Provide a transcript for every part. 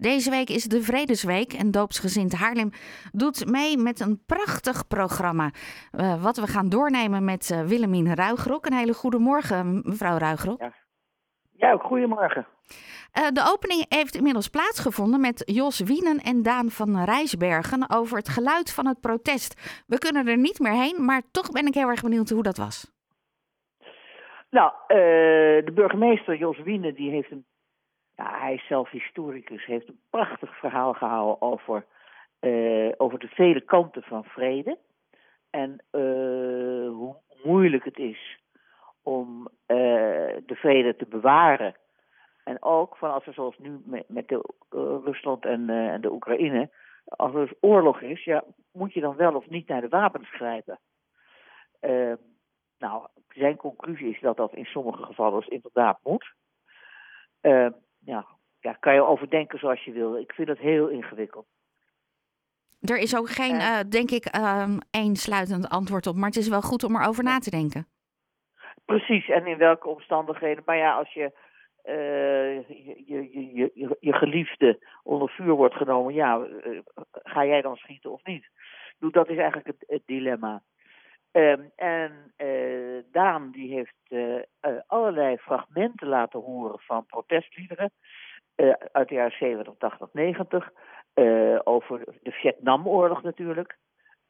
Deze week is de Vredesweek en Doopsgezind Haarlem doet mee met een prachtig programma. Uh, wat we gaan doornemen met uh, Willemien Ruigrok. Een hele goede morgen, mevrouw Ruigrok. Ja, ja goedemorgen. Uh, de opening heeft inmiddels plaatsgevonden met Jos Wienen en Daan van Rijsbergen over het geluid van het protest. We kunnen er niet meer heen, maar toch ben ik heel erg benieuwd hoe dat was. Nou, de burgemeester Jos Wienen die heeft een hij is zelf historicus, heeft een prachtig verhaal gehouden over, uh, over de vele kanten van vrede. En uh, hoe moeilijk het is om uh, de vrede te bewaren. En ook van als er zoals nu met, met de, Rusland en, en de Oekraïne, als er oorlog is, ja, moet je dan wel of niet naar de wapens grijpen. nou, zijn conclusie is dat dat in sommige gevallen dus inderdaad moet. Uh, ja, ja, kan je overdenken zoals je wil. Ik vind het heel ingewikkeld. Er is ook geen, uh, denk ik, um, één sluitend antwoord op. Maar het is wel goed om erover na te denken. Precies, en in welke omstandigheden. Maar ja, als je, uh, je, je, je, je, je geliefde onder vuur wordt genomen, ja, uh, ga jij dan schieten of niet? Dat is eigenlijk het, het dilemma. Um, en uh, Daan die heeft uh, uh, fragmenten laten horen van protestliederen uit de jaren 70, 80, 90. over de Vietnamoorlog natuurlijk.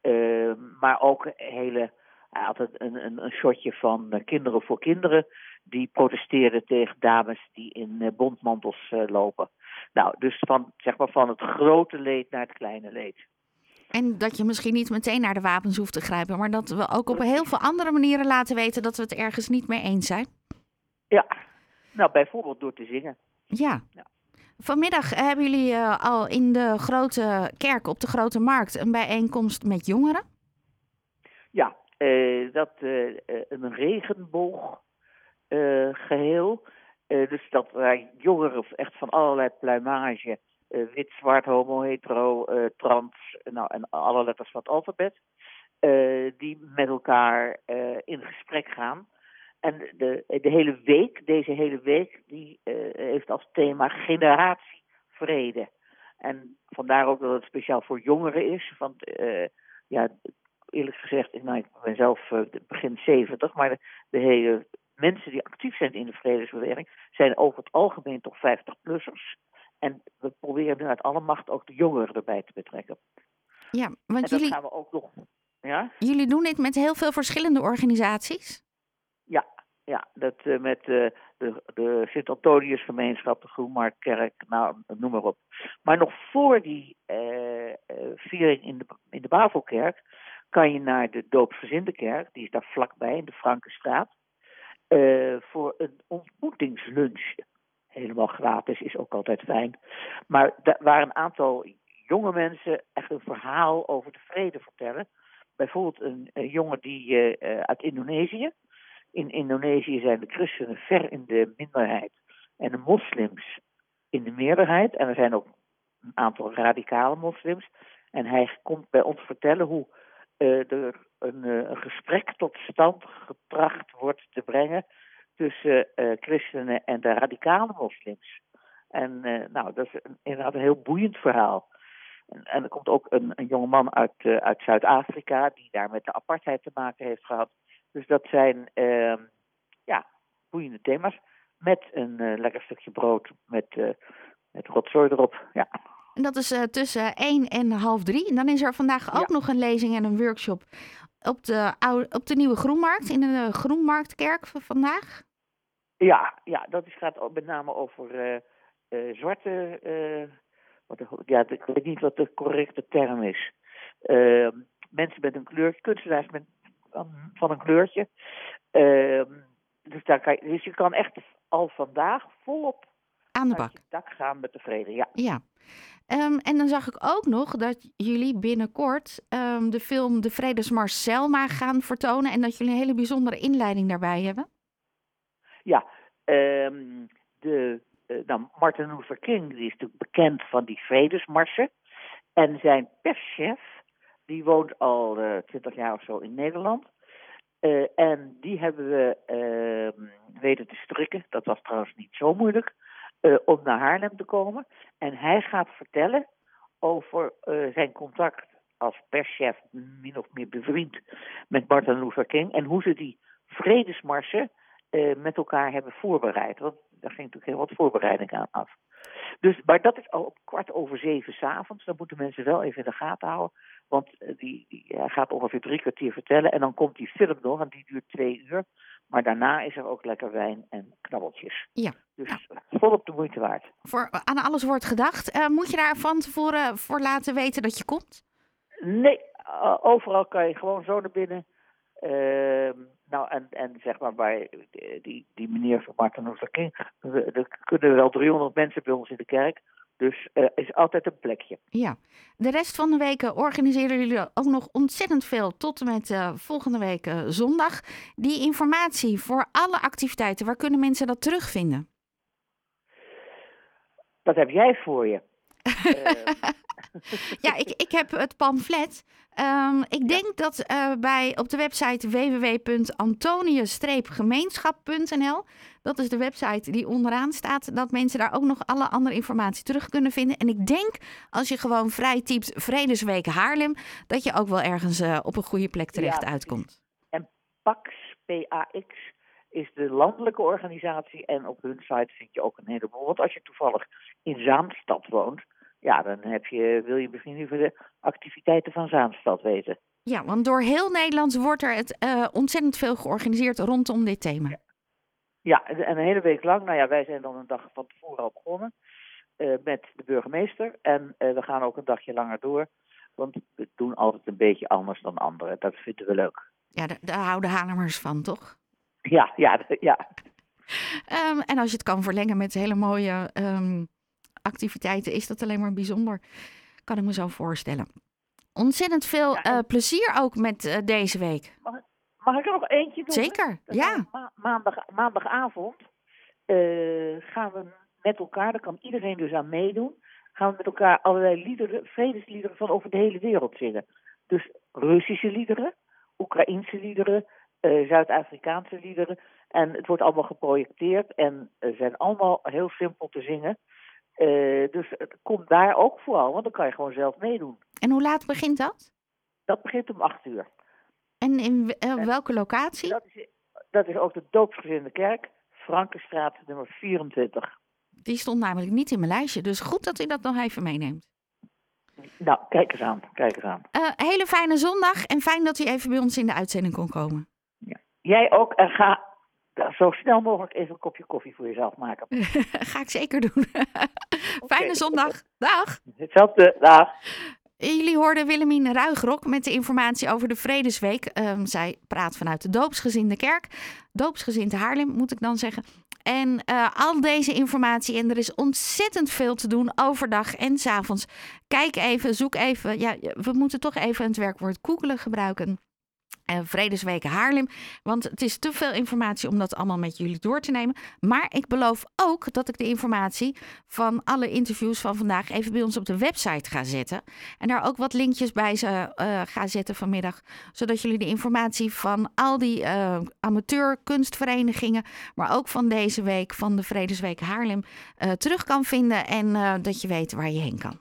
Ehm, maar ook hele, hij had een, een, een shotje van Kinderen voor Kinderen. Die protesteerden tegen dames die in bondmantels lopen. Nou, dus van, zeg maar van het grote leed naar het kleine leed. En dat je misschien niet meteen naar de wapens hoeft te grijpen, maar dat we ook op heel veel andere manieren laten weten dat we het ergens niet mee eens zijn. Ja, nou bijvoorbeeld door te zingen. Ja. ja. Vanmiddag hebben jullie uh, al in de grote kerk op de Grote Markt een bijeenkomst met jongeren? Ja, uh, dat uh, een regenboog geheel. dus dat jongeren echt van allerlei pluimage wit, zwart, homo, hetero, trans, nou, en alle letters van het alfabet, die met elkaar in gesprek gaan. En de, de hele week, deze hele week, die heeft als thema generatie vrede. En vandaar ook dat het speciaal voor jongeren is. Want ja, eerlijk gezegd, nou, ik ben zelf begin 70, maar de, de hele mensen die actief zijn in de vredesbeweging zijn over het algemeen toch 50-plussers. En we proberen nu uit alle macht ook de jongeren erbij te betrekken. Ja, want en jullie, gaan we ook nog. Ja? Jullie doen dit met heel veel verschillende organisaties? Ja, dat uh, met uh, de, de Sint-Antoniusgemeenschap, de Groenmarktkerk, nou, noem maar op. Maar nog voor die uh, viering in de, in de Bavelkerk kan je naar de Doopsgezinde kerk, die is daar vlakbij in de Frankenstraat, voor een ontmoetingslunch helemaal gratis is ook altijd fijn. Maar waar een aantal jonge mensen echt een verhaal over de vrede vertellen. Bijvoorbeeld een, een jongen die uit Indonesië. In Indonesië zijn de christenen ver in de minderheid en de moslims in de meerderheid. En er zijn ook een aantal radicale moslims. En hij komt bij ons vertellen hoe uh, er een, een gesprek tot stand gebracht wordt te brengen tussen uh, christenen en de radicale moslims. En nou, dat is een, inderdaad een heel boeiend verhaal. En, en er komt ook een, een jongeman uit, uit Zuid-Afrika die daar met de apartheid te maken heeft gehad. Dus dat zijn ehm, ja, boeiende thema's. Met een lekker stukje brood met, met rotzooi erop. Ja. En dat is tussen 1 en half 3. En dan is er vandaag ook ja. nog een lezing en een workshop op de, oude, op de Nieuwe Groenmarkt, in de Groenmarktkerk vandaag. Ja, ja dat is, gaat met name over uh, uh, zwarte. Uh, wat, ja, ik weet niet wat de correcte term is. Ehm, mensen met een kleurtje, kunstenaars met, van een kleurtje. Ehm, dus, daar kan je, dus je kan echt al vandaag volop aan de bak. dak gaan met de vrede. Ja. ja. Um, en dan zag ik ook nog dat jullie binnenkort um, de film De Vredesmars Selma gaan vertonen. En dat jullie een hele bijzondere inleiding daarbij hebben. Ja, um, de, uh, nou, Martin Luther King die is natuurlijk bekend van die vredesmarsen. En zijn perschef, die woont al uh, twintig jaar of zo in Nederland. Uh, en die hebben we weten te strikken. Dat was trouwens niet zo moeilijk. om naar Haarlem te komen. En hij gaat vertellen over zijn contact als perschef, min of meer bevriend met Martin Luther King. En hoe ze die vredesmarsen met elkaar hebben voorbereid. Want daar ging natuurlijk heel wat voorbereiding aan af. Dus, maar dat is al op kwart over zeven s'avonds. Dan moeten mensen wel even in de gaten houden. Want die, die, hij gaat ongeveer drie kwartier vertellen. En dan komt die film nog, en die duurt twee uur. Maar daarna is er ook lekker wijn en knabbeltjes. Ja. Dus volop de moeite waard. Voor, aan alles wordt gedacht. Uh, moet je daar van tevoren voor laten weten dat je komt? Nee, uh, overal kan je gewoon zo naar binnen. Uh, nou, en, en zeg maar bij die, die meneer van Martin Luther King, er kunnen wel 300 mensen bij ons in de kerk. Dus er is altijd een plekje. Ja, de rest van de weken organiseren jullie ook nog ontzettend veel tot en met uh, volgende week uh, zondag. Die informatie voor alle activiteiten, waar kunnen mensen dat terugvinden? Dat heb jij voor je. ja, ik, ik heb het pamflet. Um, ik denk dat uh, bij op de website www.antonius-gemeenschap.nl, dat is de website die onderaan staat, dat mensen daar ook nog alle andere informatie terug kunnen vinden. En ik denk, als je gewoon vrij typt Vredesweek Haarlem, dat je ook wel ergens uh, op een goede plek terecht ja, uitkomt. En PAX, P-A-X, is de landelijke organisatie en op hun site vind je ook een heleboel. Want als je toevallig in Zaanstad woont, ja, dan heb je, wil je misschien over de activiteiten van Zaanstad weten. Ja, want door heel Nederland wordt er het, uh, ontzettend veel georganiseerd rondom dit thema. Ja. ja, en een hele week lang. Nou ja, wij zijn dan een dag van tevoren al begonnen uh, met de burgemeester. En uh, we gaan ook een dagje langer door. Want we doen altijd een beetje anders dan anderen. Dat vinden we leuk. Ja, daar, houden Haarlemmers van, toch? Ja, ja, ja. Um, en als je het kan verlengen met hele mooie um, activiteiten, is dat alleen maar bijzonder. Kan ik me zo voorstellen. Ontzettend veel ja, uh, plezier ook met uh, deze week. Mag, mag, ik er nog eentje doen? Zeker, ja. Ma maandag, maandagavond uh, gaan we met elkaar, daar kan iedereen dus aan meedoen, gaan we met elkaar allerlei liederen, vredesliederen van over de hele wereld zingen. Dus Russische liederen, Oekraïnse liederen, Zuid-Afrikaanse liederen. En het wordt allemaal geprojecteerd en zijn allemaal heel simpel te zingen. Uh, dus kom daar ook vooral, want dan kan je gewoon zelf meedoen. En hoe laat begint dat? Dat begint om acht uur. En in uh, welke locatie? Dat is, dat is ook de doopsgezinde kerk, Frankenstraat nummer 24. Die stond namelijk niet in mijn lijstje, dus goed dat u dat nog even meeneemt. Nou, kijk eens aan, kijk eens aan. Uh, hele fijne zondag en fijn dat u even bij ons in de uitzending kon komen. Ja. Jij ook en ga zo snel mogelijk even een kopje koffie voor jezelf maken. Ga ik zeker doen. Fijne zondag. Dag. Hetzelfde. Dag. Jullie hoorden Willemien Ruigrok met de informatie over de Vredesweek. Um, zij praat vanuit de Doopsgezinde Kerk. Doopsgezind Haarlem, moet ik dan zeggen. En uh, al deze informatie, en er is ontzettend veel te doen overdag en s avonds. Kijk even, zoek even. Ja, we moeten toch even het werkwoord googelen gebruiken. Uh, Vredesweken Haarlem. Want het is te veel informatie om dat allemaal met jullie door te nemen. Maar ik beloof ook dat ik de informatie van alle interviews van vandaag even bij ons op de website ga zetten. En daar ook wat linkjes bij ze, uh, ga zetten vanmiddag. Zodat jullie de informatie van al die uh, amateur kunstverenigingen, maar ook van deze week van de Vredesweek Haarlem terug kan vinden. En dat je weet waar je heen kan.